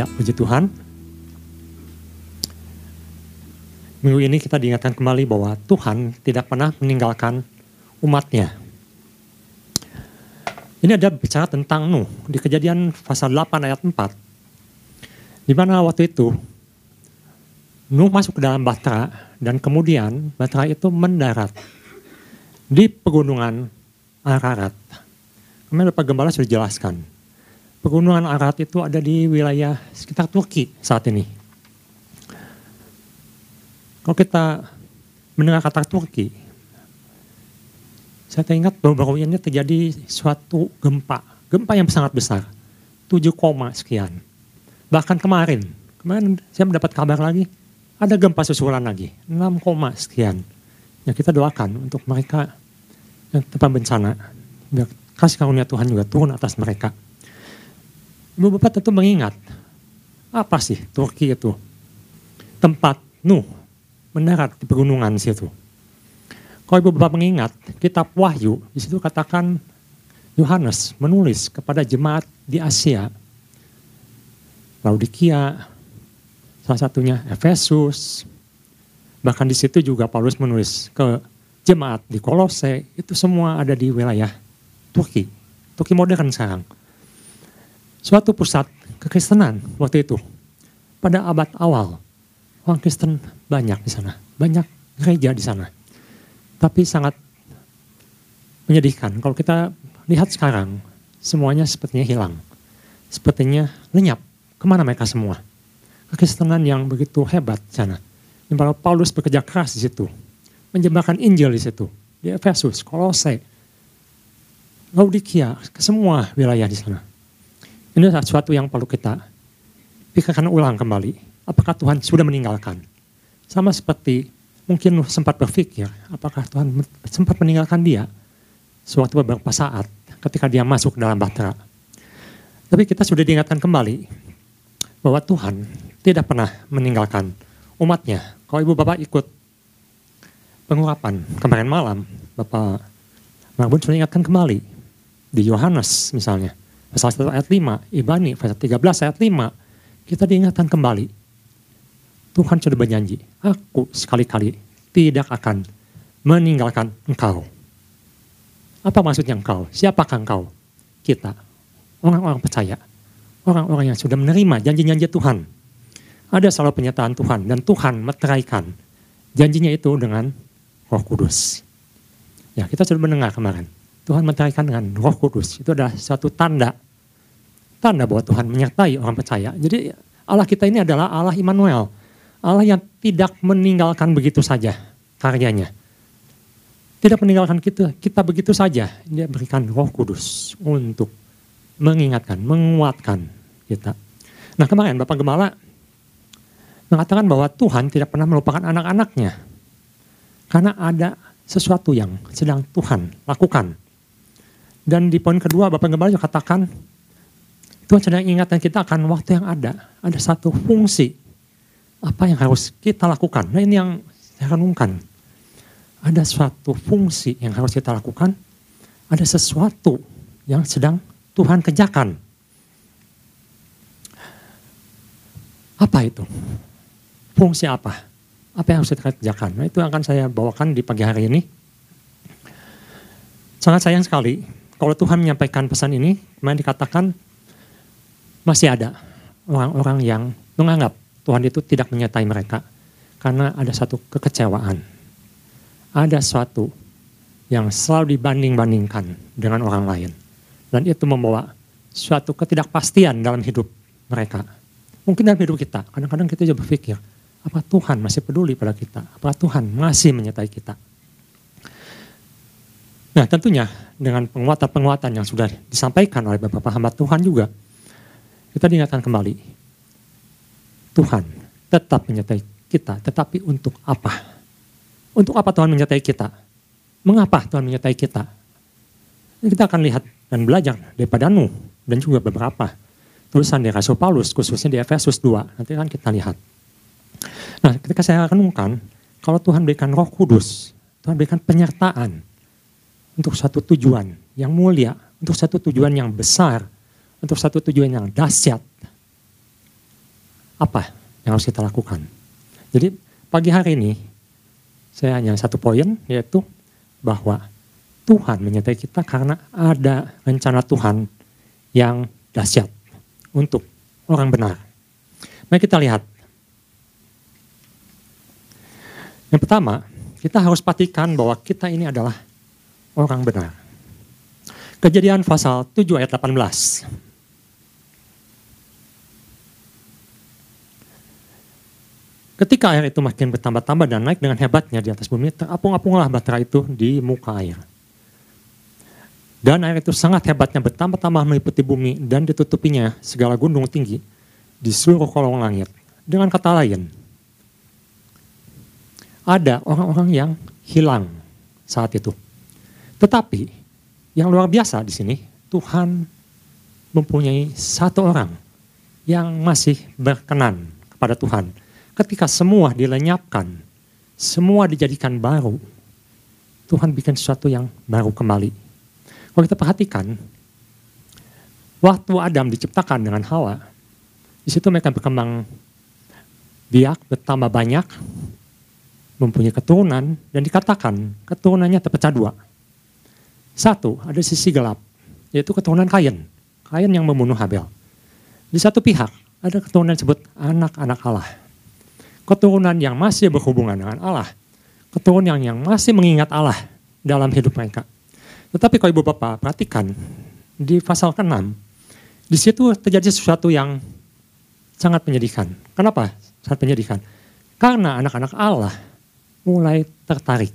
Ya, puji Tuhan. Minggu ini kita diingatkan kembali bahwa Tuhan tidak pernah meninggalkan umatnya. Ini ada bicara tentang Nuh di kejadian pasal 8 ayat 4. Di mana waktu itu Nuh masuk ke dalam Batra dan kemudian Batra itu mendarat di pegunungan Ararat. Kemarin Bapak Gembala sudah jelaskan. Pegunungan Ararat itu ada di wilayah sekitar Turki saat ini. Kalau kita mendengar kata Turki, saya teringat baru-baru ini terjadi suatu gempa, gempa yang sangat besar, 7, sekian. Bahkan kemarin, kemarin saya mendapat kabar lagi, ada gempa susulan lagi, 6, sekian. Ya kita doakan untuk mereka yang tempat bencana, kasih karunia Tuhan juga turun atas mereka. Ibu Bapak tentu mengingat, apa sih Turki itu? Tempat Nuh mendarat di pegunungan situ. Kalau ibu bapak mengingat, kitab Wahyu, di situ katakan Yohanes menulis kepada jemaat di Asia, Laodikia, salah satunya Efesus, bahkan di situ juga Paulus menulis ke jemaat di Kolose, itu semua ada di wilayah Turki, Turki modern sekarang. Suatu pusat kekristenan waktu itu, pada abad awal, orang Kristen banyak di sana, banyak gereja di sana tapi sangat menyedihkan. Kalau kita lihat sekarang, semuanya sepertinya hilang. Sepertinya lenyap. Ke mana mereka semua? Kekristenan yang begitu hebat di sana. Yang Paulus bekerja keras di situ. Menjembatkan Injil di situ. Di Efesus, Kolose, Laodikia, semua wilayah di sana. Ini adalah sesuatu yang perlu kita pikirkan ulang kembali. Apakah Tuhan sudah meninggalkan? Sama seperti mungkin sempat berpikir apakah Tuhan sempat meninggalkan dia suatu beberapa saat ketika dia masuk dalam bahtera. Tapi kita sudah diingatkan kembali bahwa Tuhan tidak pernah meninggalkan umatnya. Kalau ibu bapak ikut pengurapan kemarin malam, Bapak Marbun sudah ingatkan kembali di Yohanes misalnya, pasal 1 ayat 5, Ibani pasal 13 ayat 5, kita diingatkan kembali Tuhan sudah berjanji, aku sekali-kali tidak akan meninggalkan engkau. Apa maksudnya engkau? Siapakah engkau? Kita, orang-orang percaya, orang-orang yang sudah menerima janji-janji Tuhan. Ada selalu penyataan Tuhan dan Tuhan meteraikan janjinya itu dengan Roh Kudus. Ya, kita sudah mendengar kemarin. Tuhan meteraikan dengan Roh Kudus. Itu adalah suatu tanda tanda bahwa Tuhan menyertai orang percaya. Jadi Allah kita ini adalah Allah Immanuel Allah yang tidak meninggalkan begitu saja karyanya. Tidak meninggalkan kita, kita begitu saja. Dia berikan roh kudus untuk mengingatkan, menguatkan kita. Nah kemarin Bapak Gemala mengatakan bahwa Tuhan tidak pernah melupakan anak-anaknya. Karena ada sesuatu yang sedang Tuhan lakukan. Dan di poin kedua Bapak Gembala juga katakan, Tuhan sedang ingatkan kita akan waktu yang ada. Ada satu fungsi apa yang harus kita lakukan? Nah ini yang saya renungkan. Ada suatu fungsi yang harus kita lakukan. Ada sesuatu yang sedang Tuhan kerjakan. Apa itu? Fungsi apa? Apa yang harus kita kerjakan? Nah itu akan saya bawakan di pagi hari ini. Sangat sayang sekali kalau Tuhan menyampaikan pesan ini, kemarin dikatakan masih ada orang-orang yang menganggap Tuhan itu tidak menyertai mereka karena ada satu kekecewaan. Ada sesuatu yang selalu dibanding-bandingkan dengan orang lain. Dan itu membawa suatu ketidakpastian dalam hidup mereka. Mungkin dalam hidup kita, kadang-kadang kita juga berpikir, apa Tuhan masih peduli pada kita? Apa Tuhan masih menyertai kita? Nah tentunya dengan penguatan-penguatan yang sudah disampaikan oleh beberapa hamba Tuhan juga, kita diingatkan kembali Tuhan tetap menyertai kita, tetapi untuk apa? Untuk apa Tuhan menyertai kita? Mengapa Tuhan menyertai kita? Kita akan lihat dan belajar daripada Nuh dan juga beberapa tulisan dari Rasul Paulus, khususnya di Efesus 2. Nanti kan kita lihat. Nah, ketika saya renungkan, kalau Tuhan berikan roh kudus, Tuhan berikan penyertaan untuk satu tujuan yang mulia, untuk satu tujuan yang besar, untuk satu tujuan yang dahsyat, apa yang harus kita lakukan. Jadi pagi hari ini saya hanya satu poin yaitu bahwa Tuhan menyertai kita karena ada rencana Tuhan yang dahsyat untuk orang benar. Mari kita lihat. Yang pertama, kita harus pastikan bahwa kita ini adalah orang benar. Kejadian pasal 7 ayat 18. Ketika air itu makin bertambah-tambah dan naik dengan hebatnya di atas bumi, terapung-apunglah batra itu di muka air. Dan air itu sangat hebatnya bertambah-tambah meliputi bumi dan ditutupinya segala gunung tinggi di seluruh kolong langit. Dengan kata lain, ada orang-orang yang hilang saat itu. Tetapi yang luar biasa di sini, Tuhan mempunyai satu orang yang masih berkenan kepada Tuhan ketika semua dilenyapkan, semua dijadikan baru, Tuhan bikin sesuatu yang baru kembali. Kalau kita perhatikan, waktu Adam diciptakan dengan Hawa, di situ mereka berkembang biak, bertambah banyak, mempunyai keturunan, dan dikatakan keturunannya terpecah dua. Satu, ada sisi gelap, yaitu keturunan Kain. Kain yang membunuh Habel. Di satu pihak, ada keturunan disebut anak-anak Allah keturunan yang masih berhubungan dengan Allah, keturunan yang masih mengingat Allah dalam hidup mereka. Tetapi kalau ibu bapak perhatikan di pasal ke-6, di situ terjadi sesuatu yang sangat menyedihkan. Kenapa sangat menyedihkan? Karena anak-anak Allah mulai tertarik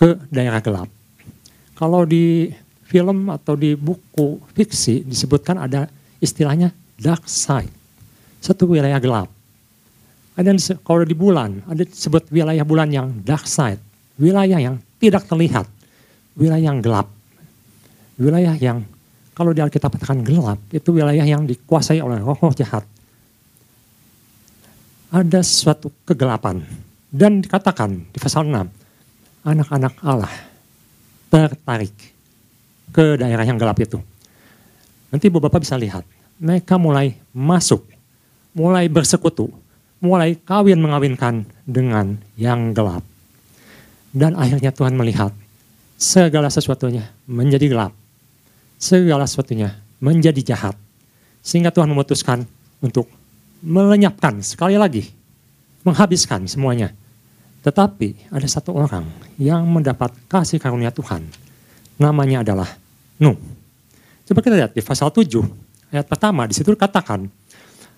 ke daerah gelap. Kalau di film atau di buku fiksi disebutkan ada istilahnya dark side, satu wilayah gelap. Ada yang kalau di bulan, ada disebut wilayah bulan yang dark side, wilayah yang tidak terlihat, wilayah yang gelap, wilayah yang kalau di Alkitab katakan gelap, itu wilayah yang dikuasai oleh roh-roh jahat. Ada suatu kegelapan. Dan dikatakan di pasal 6, anak-anak Allah tertarik ke daerah yang gelap itu. Nanti bapak bisa lihat, mereka mulai masuk, mulai bersekutu, mulai kawin mengawinkan dengan yang gelap. Dan akhirnya Tuhan melihat segala sesuatunya menjadi gelap. Segala sesuatunya menjadi jahat. Sehingga Tuhan memutuskan untuk melenyapkan sekali lagi. Menghabiskan semuanya. Tetapi ada satu orang yang mendapat kasih karunia Tuhan. Namanya adalah Nuh. Coba kita lihat di pasal 7 ayat pertama di situ dikatakan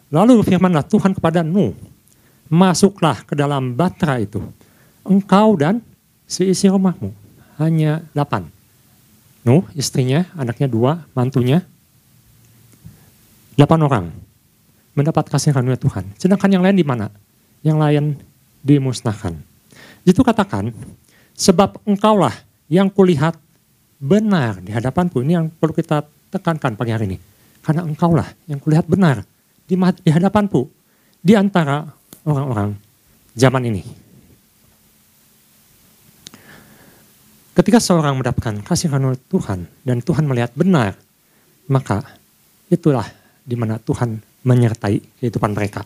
Lalu firmanlah Tuhan kepada Nuh, masuklah ke dalam batra itu. Engkau dan seisi rumahmu. Hanya delapan. Nuh, istrinya, anaknya dua, mantunya. Delapan orang mendapat kasih karunia Tuhan. Sedangkan yang lain di mana? Yang lain dimusnahkan. Itu katakan, sebab engkaulah yang kulihat benar di hadapanku. Ini yang perlu kita tekankan pagi hari ini. Karena engkaulah yang kulihat benar di, di hadapanku di antara orang-orang zaman ini. Ketika seorang mendapatkan kasih karunia Tuhan dan Tuhan melihat benar, maka itulah di mana Tuhan menyertai kehidupan mereka.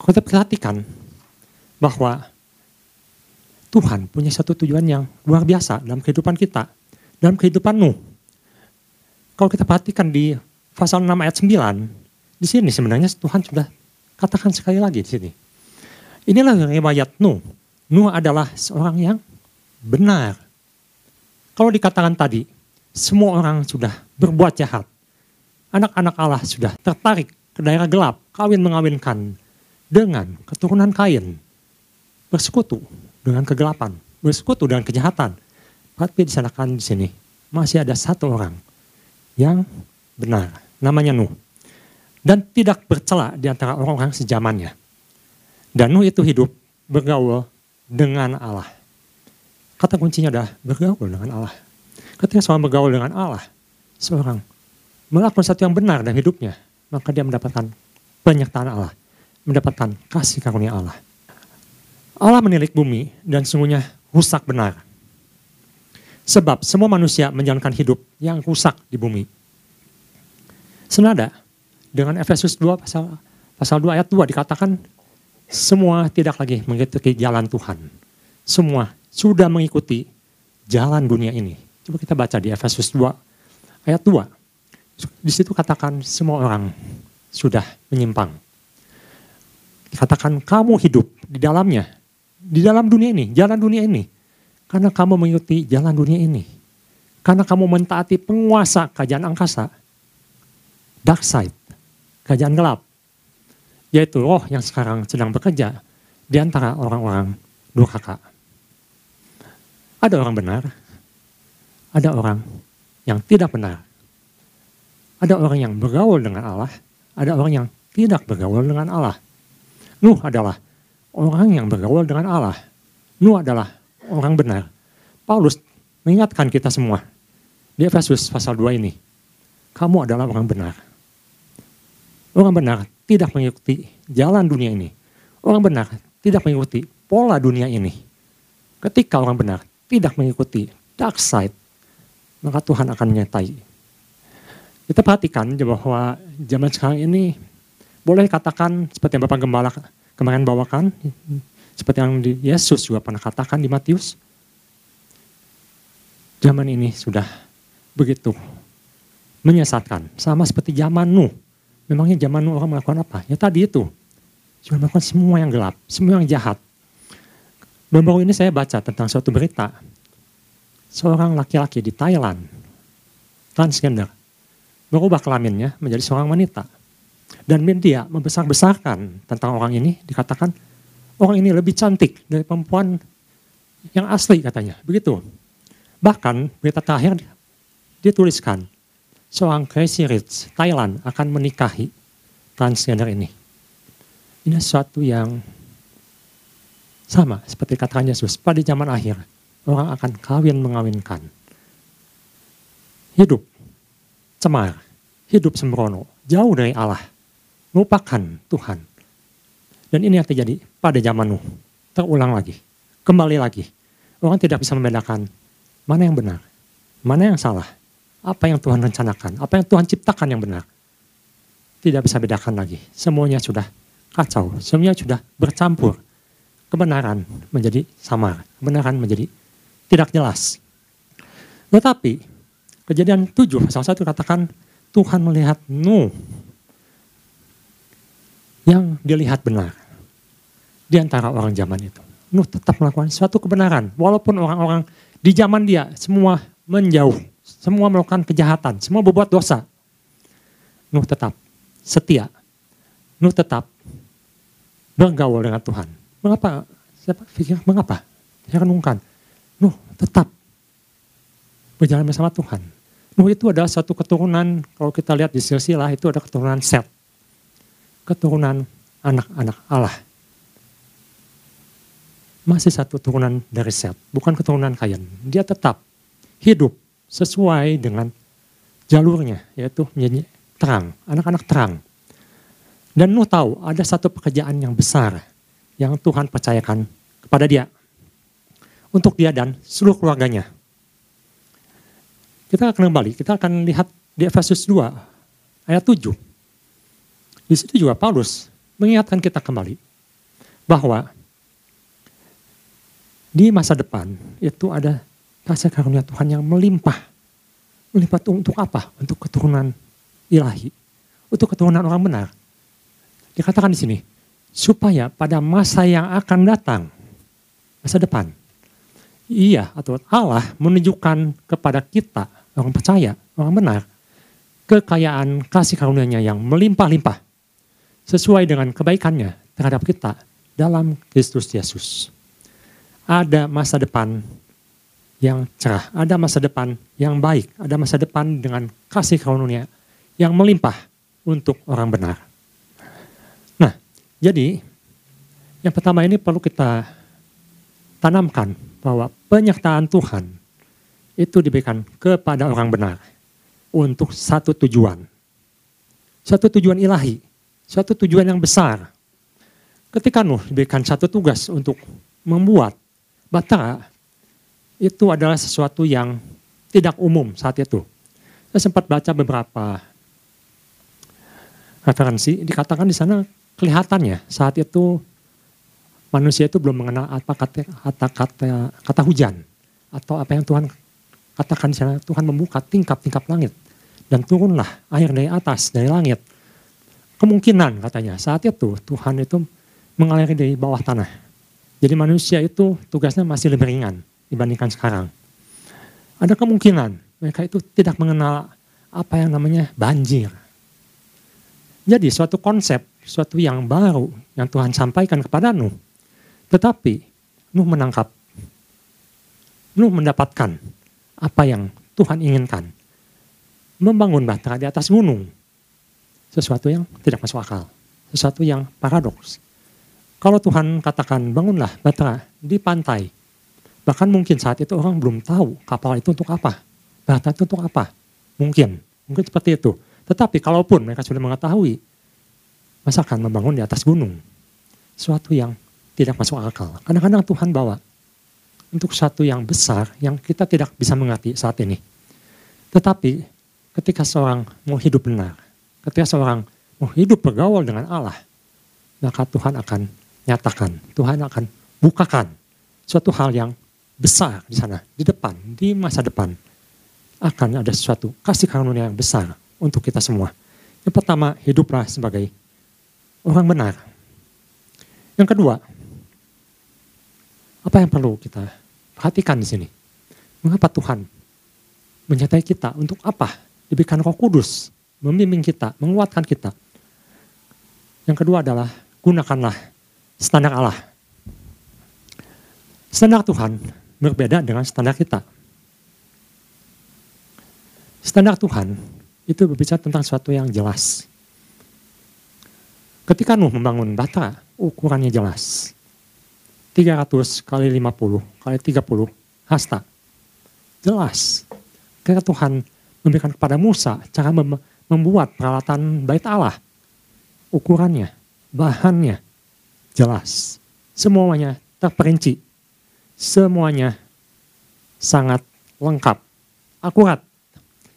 Kalau kita perhatikan bahwa Tuhan punya satu tujuan yang luar biasa dalam kehidupan kita, dalam kehidupanmu. Kalau kita perhatikan di pasal 6 ayat 9, di sini sebenarnya Tuhan sudah katakan sekali lagi di sini. Inilah riwayat Nuh. Nuh adalah seorang yang benar. Kalau dikatakan tadi, semua orang sudah berbuat jahat. Anak-anak Allah sudah tertarik ke daerah gelap, kawin mengawinkan dengan keturunan Kain. Bersekutu dengan kegelapan, bersekutu dengan kejahatan. Tapi disanakan di sini masih ada satu orang yang benar, namanya Nuh. Dan tidak bercela di antara orang-orang sejamannya. Dan Nuh itu hidup bergaul dengan Allah. Kata kuncinya adalah bergaul dengan Allah. Ketika seorang bergaul dengan Allah, seorang melakukan sesuatu yang benar dalam hidupnya, maka dia mendapatkan penyertaan Allah, mendapatkan kasih karunia Allah. Allah menilik bumi dan sungguhnya rusak benar. Sebab semua manusia menjalankan hidup yang rusak di bumi senada dengan Efesus 2 pasal pasal 2 ayat 2 dikatakan semua tidak lagi mengikuti jalan Tuhan. Semua sudah mengikuti jalan dunia ini. Coba kita baca di Efesus 2 ayat 2. Di situ katakan semua orang sudah menyimpang. Dikatakan kamu hidup di dalamnya. Di dalam dunia ini, jalan dunia ini. Karena kamu mengikuti jalan dunia ini. Karena kamu mentaati penguasa kerajaan angkasa. Dark side, kerajaan gelap yaitu roh yang sekarang sedang bekerja di antara orang-orang durhaka. Ada orang benar, ada orang yang tidak benar. Ada orang yang bergaul dengan Allah, ada orang yang tidak bergaul dengan Allah. Nuh adalah orang yang bergaul dengan Allah. Nuh adalah orang benar. Paulus mengingatkan kita semua di Efesus pasal 2 ini. Kamu adalah orang benar. Orang benar tidak mengikuti jalan dunia ini. Orang benar tidak mengikuti pola dunia ini. Ketika orang benar tidak mengikuti dark side, maka Tuhan akan menyertai. Kita perhatikan bahwa zaman sekarang ini boleh katakan seperti yang Bapak Gembala kemarin bawakan, seperti yang Yesus juga pernah katakan di Matius. Zaman ini sudah begitu menyesatkan, sama seperti zaman Nuh Memangnya zaman orang melakukan apa? Ya tadi itu. Cuma melakukan semua yang gelap, semua yang jahat. Baru-baru ini saya baca tentang suatu berita. Seorang laki-laki di Thailand, transgender, berubah kelaminnya menjadi seorang wanita. Dan media membesar-besarkan tentang orang ini, dikatakan orang ini lebih cantik dari perempuan yang asli katanya. Begitu. Bahkan berita terakhir dia tuliskan, seorang crazy rich Thailand akan menikahi transgender ini. Ini sesuatu yang sama seperti kata Yesus pada zaman akhir orang akan kawin mengawinkan. Hidup cemar, hidup sembrono, jauh dari Allah, melupakan Tuhan. Dan ini yang terjadi pada zaman Nuh. Terulang lagi, kembali lagi. Orang tidak bisa membedakan mana yang benar, mana yang salah, apa yang Tuhan rencanakan, apa yang Tuhan ciptakan yang benar. Tidak bisa bedakan lagi. Semuanya sudah kacau, semuanya sudah bercampur. Kebenaran menjadi samar, kebenaran menjadi tidak jelas. Tetapi kejadian 7 pasal 1 katakan Tuhan melihat Nuh yang dilihat benar di antara orang zaman itu. Nuh tetap melakukan suatu kebenaran walaupun orang-orang di zaman dia semua menjauh semua melakukan kejahatan, semua berbuat dosa. Nuh tetap setia. Nuh tetap bergaul dengan Tuhan. Mengapa? Siapa pikir mengapa? Saya renungkan. Nuh tetap berjalan bersama Tuhan. Nuh itu adalah satu keturunan, kalau kita lihat di silsilah itu ada keturunan Set. Keturunan anak-anak Allah. Masih satu turunan dari Set, bukan keturunan Kain. Dia tetap hidup sesuai dengan jalurnya, yaitu menjadi terang, anak-anak terang. Dan Nuh tahu ada satu pekerjaan yang besar yang Tuhan percayakan kepada dia. Untuk dia dan seluruh keluarganya. Kita akan kembali, kita akan lihat di Efesus 2 ayat 7. Di situ juga Paulus mengingatkan kita kembali bahwa di masa depan itu ada kasih karunia Tuhan yang melimpah. Melimpah untuk apa? Untuk keturunan ilahi. Untuk keturunan orang benar. Dikatakan di sini, supaya pada masa yang akan datang, masa depan, ia atau Allah menunjukkan kepada kita, orang percaya, orang benar, kekayaan kasih karunia-Nya yang melimpah-limpah sesuai dengan kebaikannya terhadap kita dalam Kristus Yesus. Ada masa depan yang cerah, ada masa depan yang baik, ada masa depan dengan kasih karunia yang melimpah untuk orang benar. Nah, jadi yang pertama ini perlu kita tanamkan bahwa penyertaan Tuhan itu diberikan kepada orang benar untuk satu tujuan. Satu tujuan ilahi, satu tujuan yang besar. Ketika Nuh diberikan satu tugas untuk membuat bata itu adalah sesuatu yang tidak umum saat itu. Saya sempat baca beberapa referensi dikatakan di sana kelihatannya saat itu manusia itu belum mengenal apa kata kata kata, kata hujan atau apa yang Tuhan katakan di sana Tuhan membuka tingkap-tingkap langit dan turunlah air dari atas dari langit kemungkinan katanya. Saat itu Tuhan itu mengalir dari bawah tanah. Jadi manusia itu tugasnya masih lebih ringan dibandingkan sekarang. Ada kemungkinan mereka itu tidak mengenal apa yang namanya banjir. Jadi suatu konsep suatu yang baru yang Tuhan sampaikan kepada Nuh. Tetapi Nuh menangkap, Nuh mendapatkan apa yang Tuhan inginkan. Membangun batra di atas gunung. Sesuatu yang tidak masuk akal. Sesuatu yang paradoks. Kalau Tuhan katakan bangunlah batra di pantai. Bahkan mungkin saat itu orang belum tahu kapal itu untuk apa. Batra itu untuk apa. Mungkin. Mungkin seperti itu. Tetapi kalaupun mereka sudah mengetahui. Masakan membangun di atas gunung. Sesuatu yang tidak masuk akal. Kadang-kadang Tuhan bawa untuk satu yang besar yang kita tidak bisa mengerti saat ini. Tetapi ketika seorang mau hidup benar, ketika seorang mau hidup bergaul dengan Allah, maka Tuhan akan nyatakan, Tuhan akan bukakan suatu hal yang besar di sana, di depan, di masa depan. Akan ada sesuatu kasih karunia yang besar untuk kita semua. Yang pertama, hiduplah sebagai orang benar. Yang kedua, apa yang perlu kita perhatikan di sini? Mengapa Tuhan menyertai kita? Untuk apa? Diberikan roh kudus, membimbing kita, menguatkan kita. Yang kedua adalah gunakanlah standar Allah. Standar Tuhan berbeda dengan standar kita. Standar Tuhan itu berbicara tentang sesuatu yang jelas. Ketika Nuh membangun bata, ukurannya jelas. 300 kali 50 kali 30 hasta. Jelas. Karena Tuhan memberikan kepada Musa cara mem membuat peralatan bait Allah. Ukurannya, bahannya jelas. Semuanya terperinci. Semuanya sangat lengkap, akurat.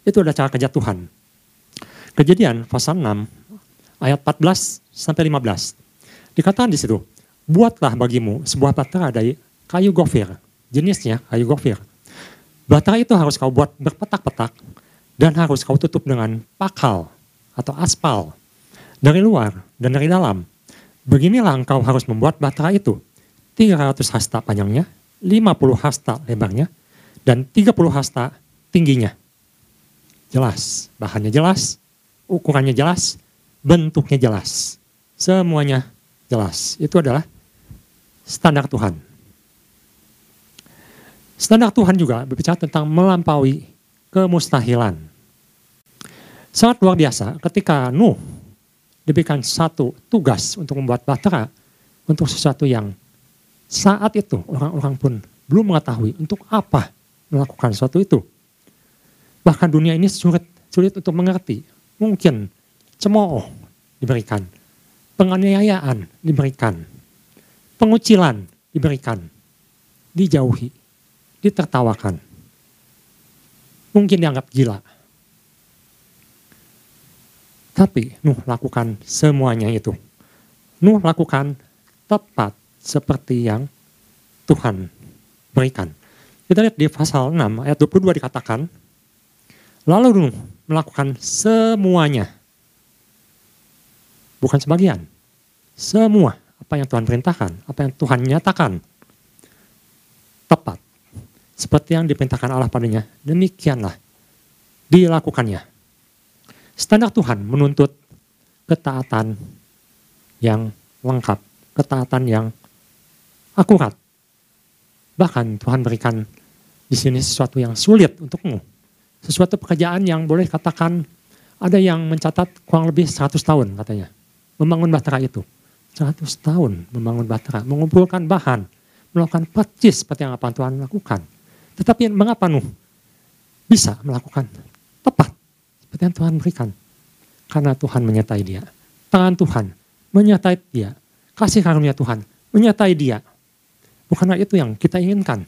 Itu adalah cara kerja Tuhan. Kejadian pasal 6 ayat 14 sampai 15. Dikatakan di situ, buatlah bagimu sebuah bata dari kayu gofir, jenisnya kayu gofir. Bata itu harus kau buat berpetak-petak dan harus kau tutup dengan pakal atau aspal dari luar dan dari dalam. Beginilah engkau harus membuat bata itu. 300 hasta panjangnya, 50 hasta lebarnya, dan 30 hasta tingginya. Jelas, bahannya jelas, ukurannya jelas, bentuknya jelas. Semuanya jelas. Itu adalah standar Tuhan. Standar Tuhan juga berbicara tentang melampaui kemustahilan. Sangat luar biasa ketika Nuh diberikan satu tugas untuk membuat bahtera untuk sesuatu yang saat itu orang-orang pun belum mengetahui untuk apa melakukan sesuatu itu. Bahkan dunia ini sulit, sulit untuk mengerti. Mungkin cemooh diberikan, penganiayaan diberikan, pengucilan diberikan, dijauhi, ditertawakan. Mungkin dianggap gila. Tapi Nuh lakukan semuanya itu. Nuh lakukan tepat seperti yang Tuhan berikan. Kita lihat di pasal 6 ayat 22 dikatakan, lalu Nuh melakukan semuanya. Bukan sebagian, semua apa yang Tuhan perintahkan, apa yang Tuhan nyatakan tepat. Seperti yang diperintahkan Allah padanya, demikianlah dilakukannya. Standar Tuhan menuntut ketaatan yang lengkap, ketaatan yang akurat. Bahkan Tuhan berikan di sini sesuatu yang sulit untukmu. Sesuatu pekerjaan yang boleh katakan ada yang mencatat kurang lebih 100 tahun katanya. Membangun bahtera itu. 100 tahun membangun batra, mengumpulkan bahan, melakukan percis seperti yang apa Tuhan lakukan. Tetapi mengapa Nuh bisa melakukan tepat seperti yang Tuhan berikan? Karena Tuhan menyertai dia. Tangan Tuhan menyertai dia. Kasih karunia Tuhan menyertai dia. Bukanlah itu yang kita inginkan.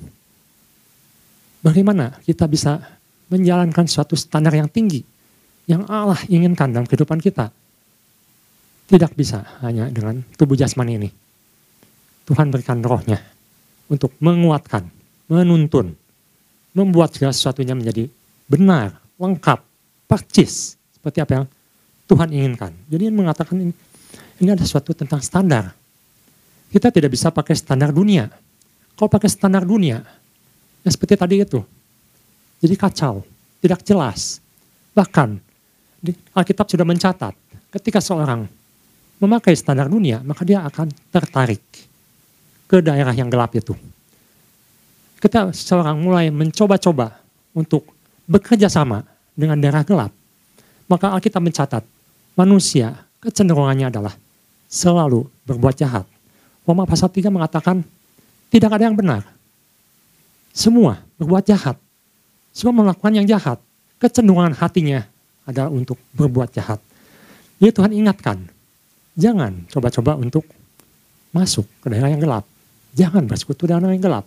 Bagaimana kita bisa menjalankan suatu standar yang tinggi yang Allah inginkan dalam kehidupan kita. Tidak bisa hanya dengan tubuh jasmani ini. Tuhan berikan rohnya untuk menguatkan, menuntun, membuat segala sesuatunya menjadi benar, lengkap, percis. Seperti apa yang Tuhan inginkan. Jadi mengatakan ini, ini ada sesuatu tentang standar. Kita tidak bisa pakai standar dunia. Kalau pakai standar dunia, ya seperti tadi itu. Jadi kacau, tidak jelas. Bahkan Alkitab sudah mencatat, ketika seorang memakai standar dunia, maka dia akan tertarik ke daerah yang gelap itu. Kita seorang mulai mencoba-coba untuk bekerja sama dengan daerah gelap, maka Alkitab mencatat manusia kecenderungannya adalah selalu berbuat jahat. Roma pasal 3 mengatakan tidak ada yang benar. Semua berbuat jahat. Semua melakukan yang jahat. Kecenderungan hatinya adalah untuk berbuat jahat. Jadi Tuhan ingatkan, jangan coba-coba untuk masuk ke daerah yang gelap. Jangan bersekutu dengan orang yang gelap.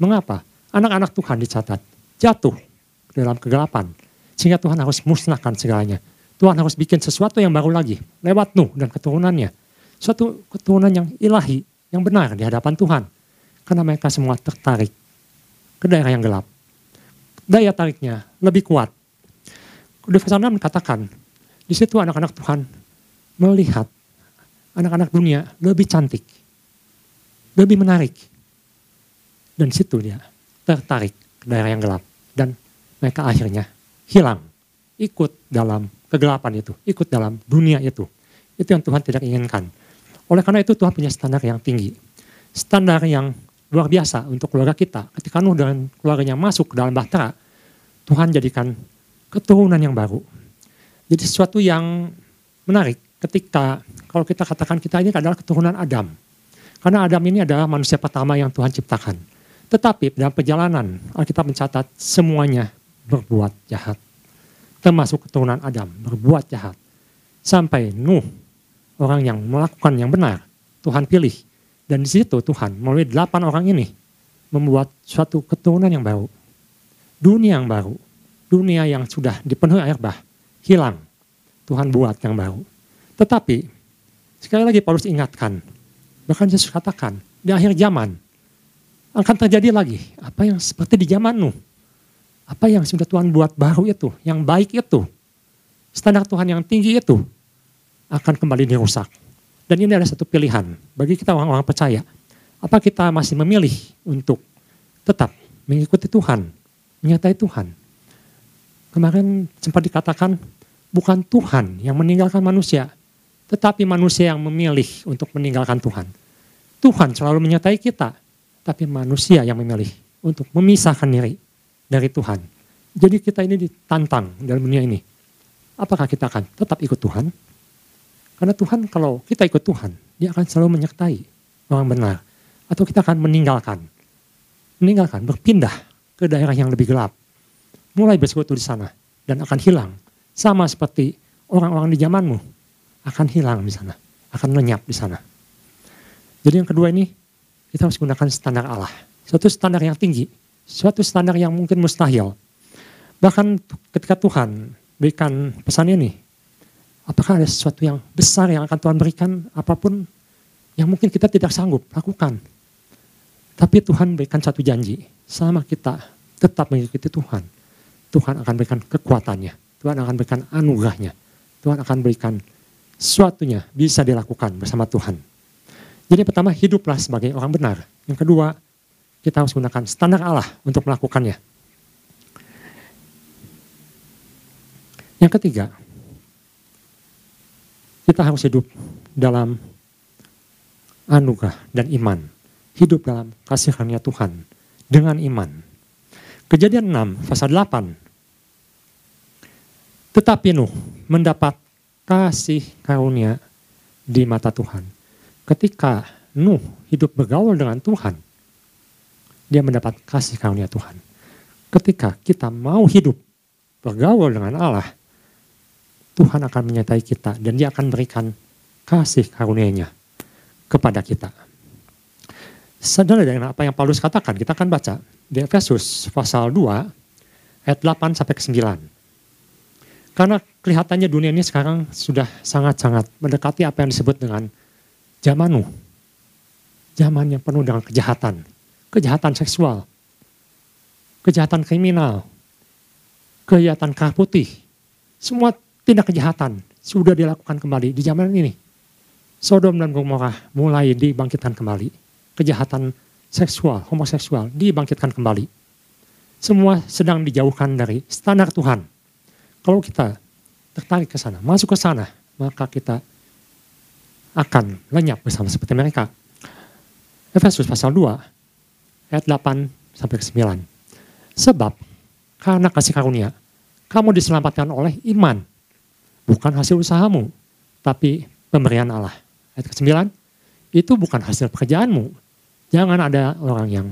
Mengapa? Anak-anak Tuhan dicatat jatuh dalam kegelapan. Sehingga Tuhan harus musnahkan segalanya. Tuhan harus bikin sesuatu yang baru lagi lewat Nuh dan keturunannya. Suatu keturunan yang ilahi, yang benar di hadapan Tuhan. Karena mereka semua tertarik ke daerah yang gelap. Daya tariknya lebih kuat. Di 6 katakan, di situ anak-anak Tuhan melihat anak-anak dunia lebih cantik, lebih menarik. Dan situ dia tertarik ke daerah yang gelap. Dan mereka akhirnya hilang, ikut dalam kegelapan itu, ikut dalam dunia itu. Itu yang Tuhan tidak inginkan. Oleh karena itu Tuhan punya standar yang tinggi. Standar yang luar biasa untuk keluarga kita. Ketika Nuh dan keluarganya masuk ke dalam bahtera, Tuhan jadikan keturunan yang baru. Jadi sesuatu yang menarik ketika kalau kita katakan kita ini adalah keturunan Adam. Karena Adam ini adalah manusia pertama yang Tuhan ciptakan. Tetapi dalam perjalanan Alkitab mencatat semuanya berbuat jahat termasuk keturunan Adam, berbuat jahat. Sampai Nuh, orang yang melakukan yang benar, Tuhan pilih. Dan di situ Tuhan melalui delapan orang ini membuat suatu keturunan yang baru. Dunia yang baru. Dunia yang sudah dipenuhi air bah, hilang. Tuhan buat yang baru. Tetapi, sekali lagi Paulus ingatkan, bahkan Yesus katakan, di akhir zaman, akan terjadi lagi apa yang seperti di zaman Nuh apa yang sudah Tuhan buat baru itu, yang baik itu, standar Tuhan yang tinggi itu akan kembali dirusak. Dan ini adalah satu pilihan bagi kita orang-orang percaya. Apa kita masih memilih untuk tetap mengikuti Tuhan, menyertai Tuhan. Kemarin sempat dikatakan bukan Tuhan yang meninggalkan manusia, tetapi manusia yang memilih untuk meninggalkan Tuhan. Tuhan selalu menyertai kita, tapi manusia yang memilih untuk memisahkan diri dari Tuhan. Jadi kita ini ditantang dalam dunia ini. Apakah kita akan tetap ikut Tuhan? Karena Tuhan kalau kita ikut Tuhan, dia akan selalu menyertai orang benar. Atau kita akan meninggalkan. Meninggalkan, berpindah ke daerah yang lebih gelap. Mulai bersekutu di sana dan akan hilang. Sama seperti orang-orang di zamanmu akan hilang di sana. Akan lenyap di sana. Jadi yang kedua ini, kita harus gunakan standar Allah. Suatu standar yang tinggi suatu standar yang mungkin mustahil. Bahkan ketika Tuhan berikan pesan ini, apakah ada sesuatu yang besar yang akan Tuhan berikan, apa pun yang mungkin kita tidak sanggup lakukan. Tapi Tuhan berikan satu janji, selama kita tetap mengikuti Tuhan, Tuhan akan berikan kekuatannya, Tuhan akan berikan anugerahnya, Tuhan akan berikan sesuatunya bisa dilakukan bersama Tuhan. Jadi pertama hiduplah sebagai orang benar. Yang kedua kita harus gunakan standar Allah untuk melakukannya. Yang ketiga, kita harus hidup dalam anugerah dan iman. Hidup dalam kasih karunia Tuhan dengan iman. Kejadian 6 pasal 8. Tetapi Nuh mendapat kasih karunia di mata Tuhan. Ketika Nuh hidup bergaul dengan Tuhan, dia mendapat kasih karunia Tuhan. Ketika kita mau hidup bergaul dengan Allah, Tuhan akan menyertai kita dan dia akan berikan kasih karunia-Nya kepada kita. Saudara dengan apa yang Paulus katakan, kita akan baca di Efesus pasal 2 ayat 8 sampai ke 9. Karena kelihatannya dunia ini sekarang sudah sangat-sangat mendekati apa yang disebut dengan zaman Nuh. Zaman yang penuh dengan kejahatan. Kejahatan seksual. Kejahatan kriminal. Kejahatan kerah putih. Semua tindak kejahatan sudah dilakukan kembali di zaman ini. Sodom dan Gomorrah mulai dibangkitkan kembali. Kejahatan seksual, homoseksual dibangkitkan kembali. Semua sedang dijauhkan dari standar Tuhan. Kalau kita tertarik ke sana, masuk ke sana, maka kita akan lenyap bersama seperti mereka. Efesus pasal 2 ayat 8 sampai ke 9. Sebab karena kasih karunia kamu diselamatkan oleh iman bukan hasil usahamu tapi pemberian Allah. Ayat ke-9 itu bukan hasil pekerjaanmu. Jangan ada orang yang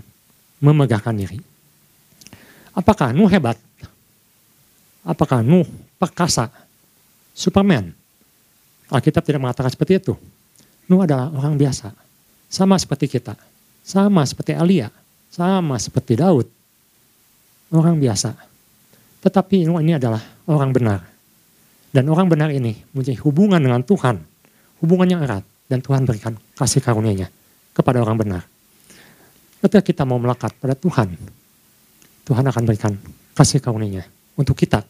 memegahkan diri. Apakah Nuh hebat? Apakah Nuh perkasa? Superman? Alkitab tidak mengatakan seperti itu. Nuh adalah orang biasa. Sama seperti kita. Sama seperti Elia. Sama seperti Daud. Orang biasa. Tetapi Nuh ini adalah orang benar. Dan orang benar ini mempunyai hubungan dengan Tuhan. Hubungan yang erat. Dan Tuhan berikan kasih karunia-Nya kepada orang benar. Ketika kita mau melekat pada Tuhan, Tuhan akan berikan kasih karunia untuk kita.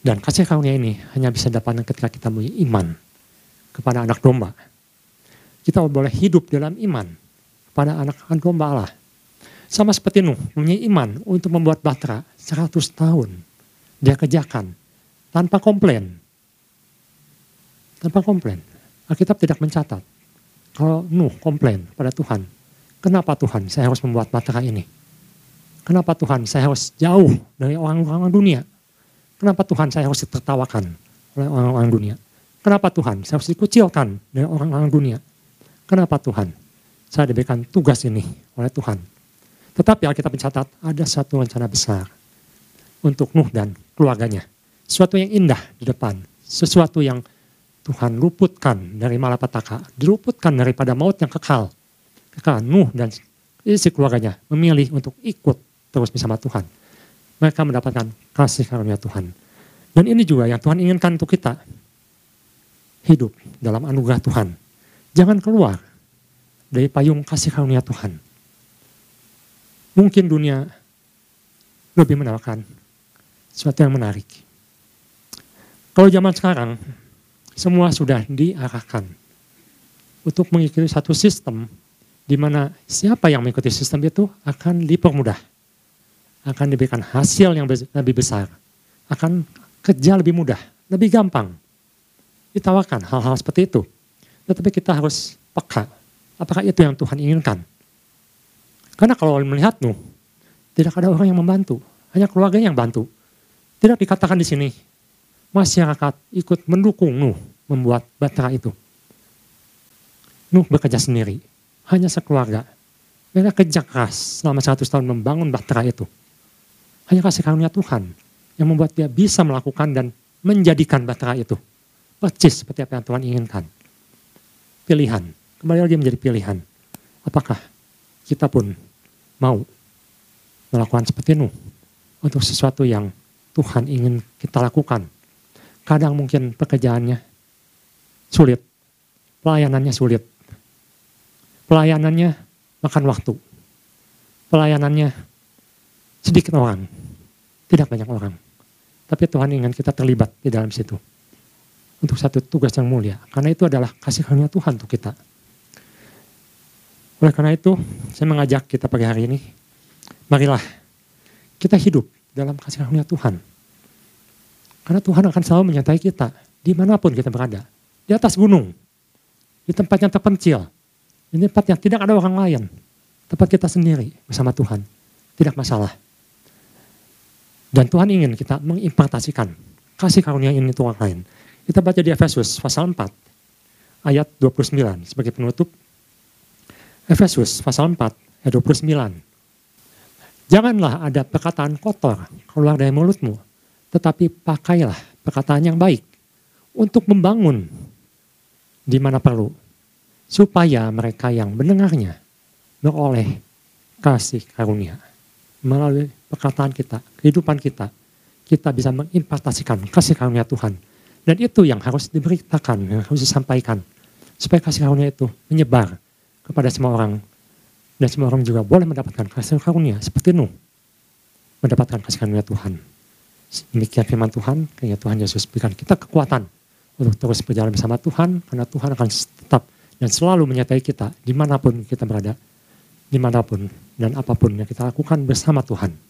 Dan kasih karunia ini hanya bisa dapatkan ketika kita punya iman kepada anak domba. Kita boleh hidup dalam iman pada anak domba Allah. Sama seperti Nuh, punya iman untuk membuat batra 100 tahun. Dia kerjakan tanpa komplain. Tanpa komplain. Alkitab tidak mencatat. Kalau Nuh komplain pada Tuhan, kenapa Tuhan saya harus membuat batra ini? Kenapa Tuhan saya harus jauh dari orang-orang dunia? Kenapa Tuhan saya harus ditertawakan oleh orang-orang dunia? Kenapa Tuhan saya harus dikucilkan dari orang-orang dunia? Kenapa Tuhan saya diberikan tugas ini oleh Tuhan? Tetapi Alkitab mencatat ada satu rencana besar untuk Nuh dan keluarganya. Sesuatu yang indah di depan. Sesuatu yang Tuhan luputkan dari malapetaka. Diluputkan daripada maut yang kekal. Kekal Nuh dan isi keluarganya memilih untuk ikut terus bersama Tuhan. Mereka mendapatkan kasih karunia Tuhan. Dan ini juga yang Tuhan inginkan untuk kita. Hidup dalam anugerah Tuhan. Jangan keluar dari payung kasih karunia Tuhan. Mungkin dunia lebih menawarkan sesuatu yang menarik. Kalau zaman sekarang, semua sudah diarahkan untuk mengikuti satu sistem di mana siapa yang mengikuti sistem itu akan dipermudah akan diberikan hasil yang lebih besar. Akan kerja lebih mudah, lebih gampang. Ditawarkan hal-hal seperti itu. Tetapi kita harus peka. Apakah itu yang Tuhan inginkan? Karena kalau melihat Nuh, tidak ada orang yang membantu. Hanya keluarga yang bantu. Tidak dikatakan di sini, masyarakat ikut mendukung Nuh membuat batra itu. Nuh bekerja sendiri, hanya sekeluarga. Mereka kerja keras selama 100 tahun membangun batra itu. Hanya kasih karunia Tuhan yang membuat dia bisa melakukan dan menjadikan batra itu. Percis seperti apa yang Tuhan inginkan. Pilihan. Kembali lagi menjadi pilihan. Apakah kita pun mau melakukan seperti Nuh untuk sesuatu yang Tuhan ingin kita lakukan. Kadang mungkin pekerjaannya sulit, pelayanannya sulit, pelayanannya makan waktu, pelayanannya sedikit orang, tidak banyak orang. Tapi Tuhan ingin kita terlibat di dalam situ. Untuk satu tugas yang mulia. Karena itu adalah kasih karunia Tuhan untuk kita. Oleh karena itu, saya mengajak kita pagi hari ini, marilah kita hidup dalam kasih karunia Tuhan. Karena Tuhan akan selalu menyertai kita, di mana pun kita berada. Di atas gunung, di tempat yang terpencil, di tempat yang tidak ada orang lain. Tempat kita sendiri bersama Tuhan. Tidak masalah. Dan Tuhan ingin kita mengimpartasikan kasih karunia ini untuk orang lain. Kita baca di Efesus pasal 4 ayat 29 sebagai penutup. Efesus pasal 4 ayat 29. Janganlah ada perkataan kotor keluar dari mulutmu, tetapi pakailah perkataan yang baik untuk membangun di mana perlu, supaya mereka yang mendengarnya beroleh kasih karunia melalui perkataan kita, kehidupan kita, kita bisa mengimpartasikan kasih karunia Tuhan. Dan itu yang harus diberitakan, yang harus disampaikan. Supaya kasih karunia itu menyebar kepada semua orang. Dan semua orang juga boleh mendapatkan kasih karunia seperti Nuh. Mendapatkan kasih karunia Tuhan. Demikian firman Tuhan, kiranya Tuhan Yesus berikan kita kekuatan untuk terus berjalan bersama Tuhan, karena Tuhan akan tetap dan selalu menyertai kita di mana pun kita berada, di mana pun dan apa pun yang kita lakukan bersama Tuhan.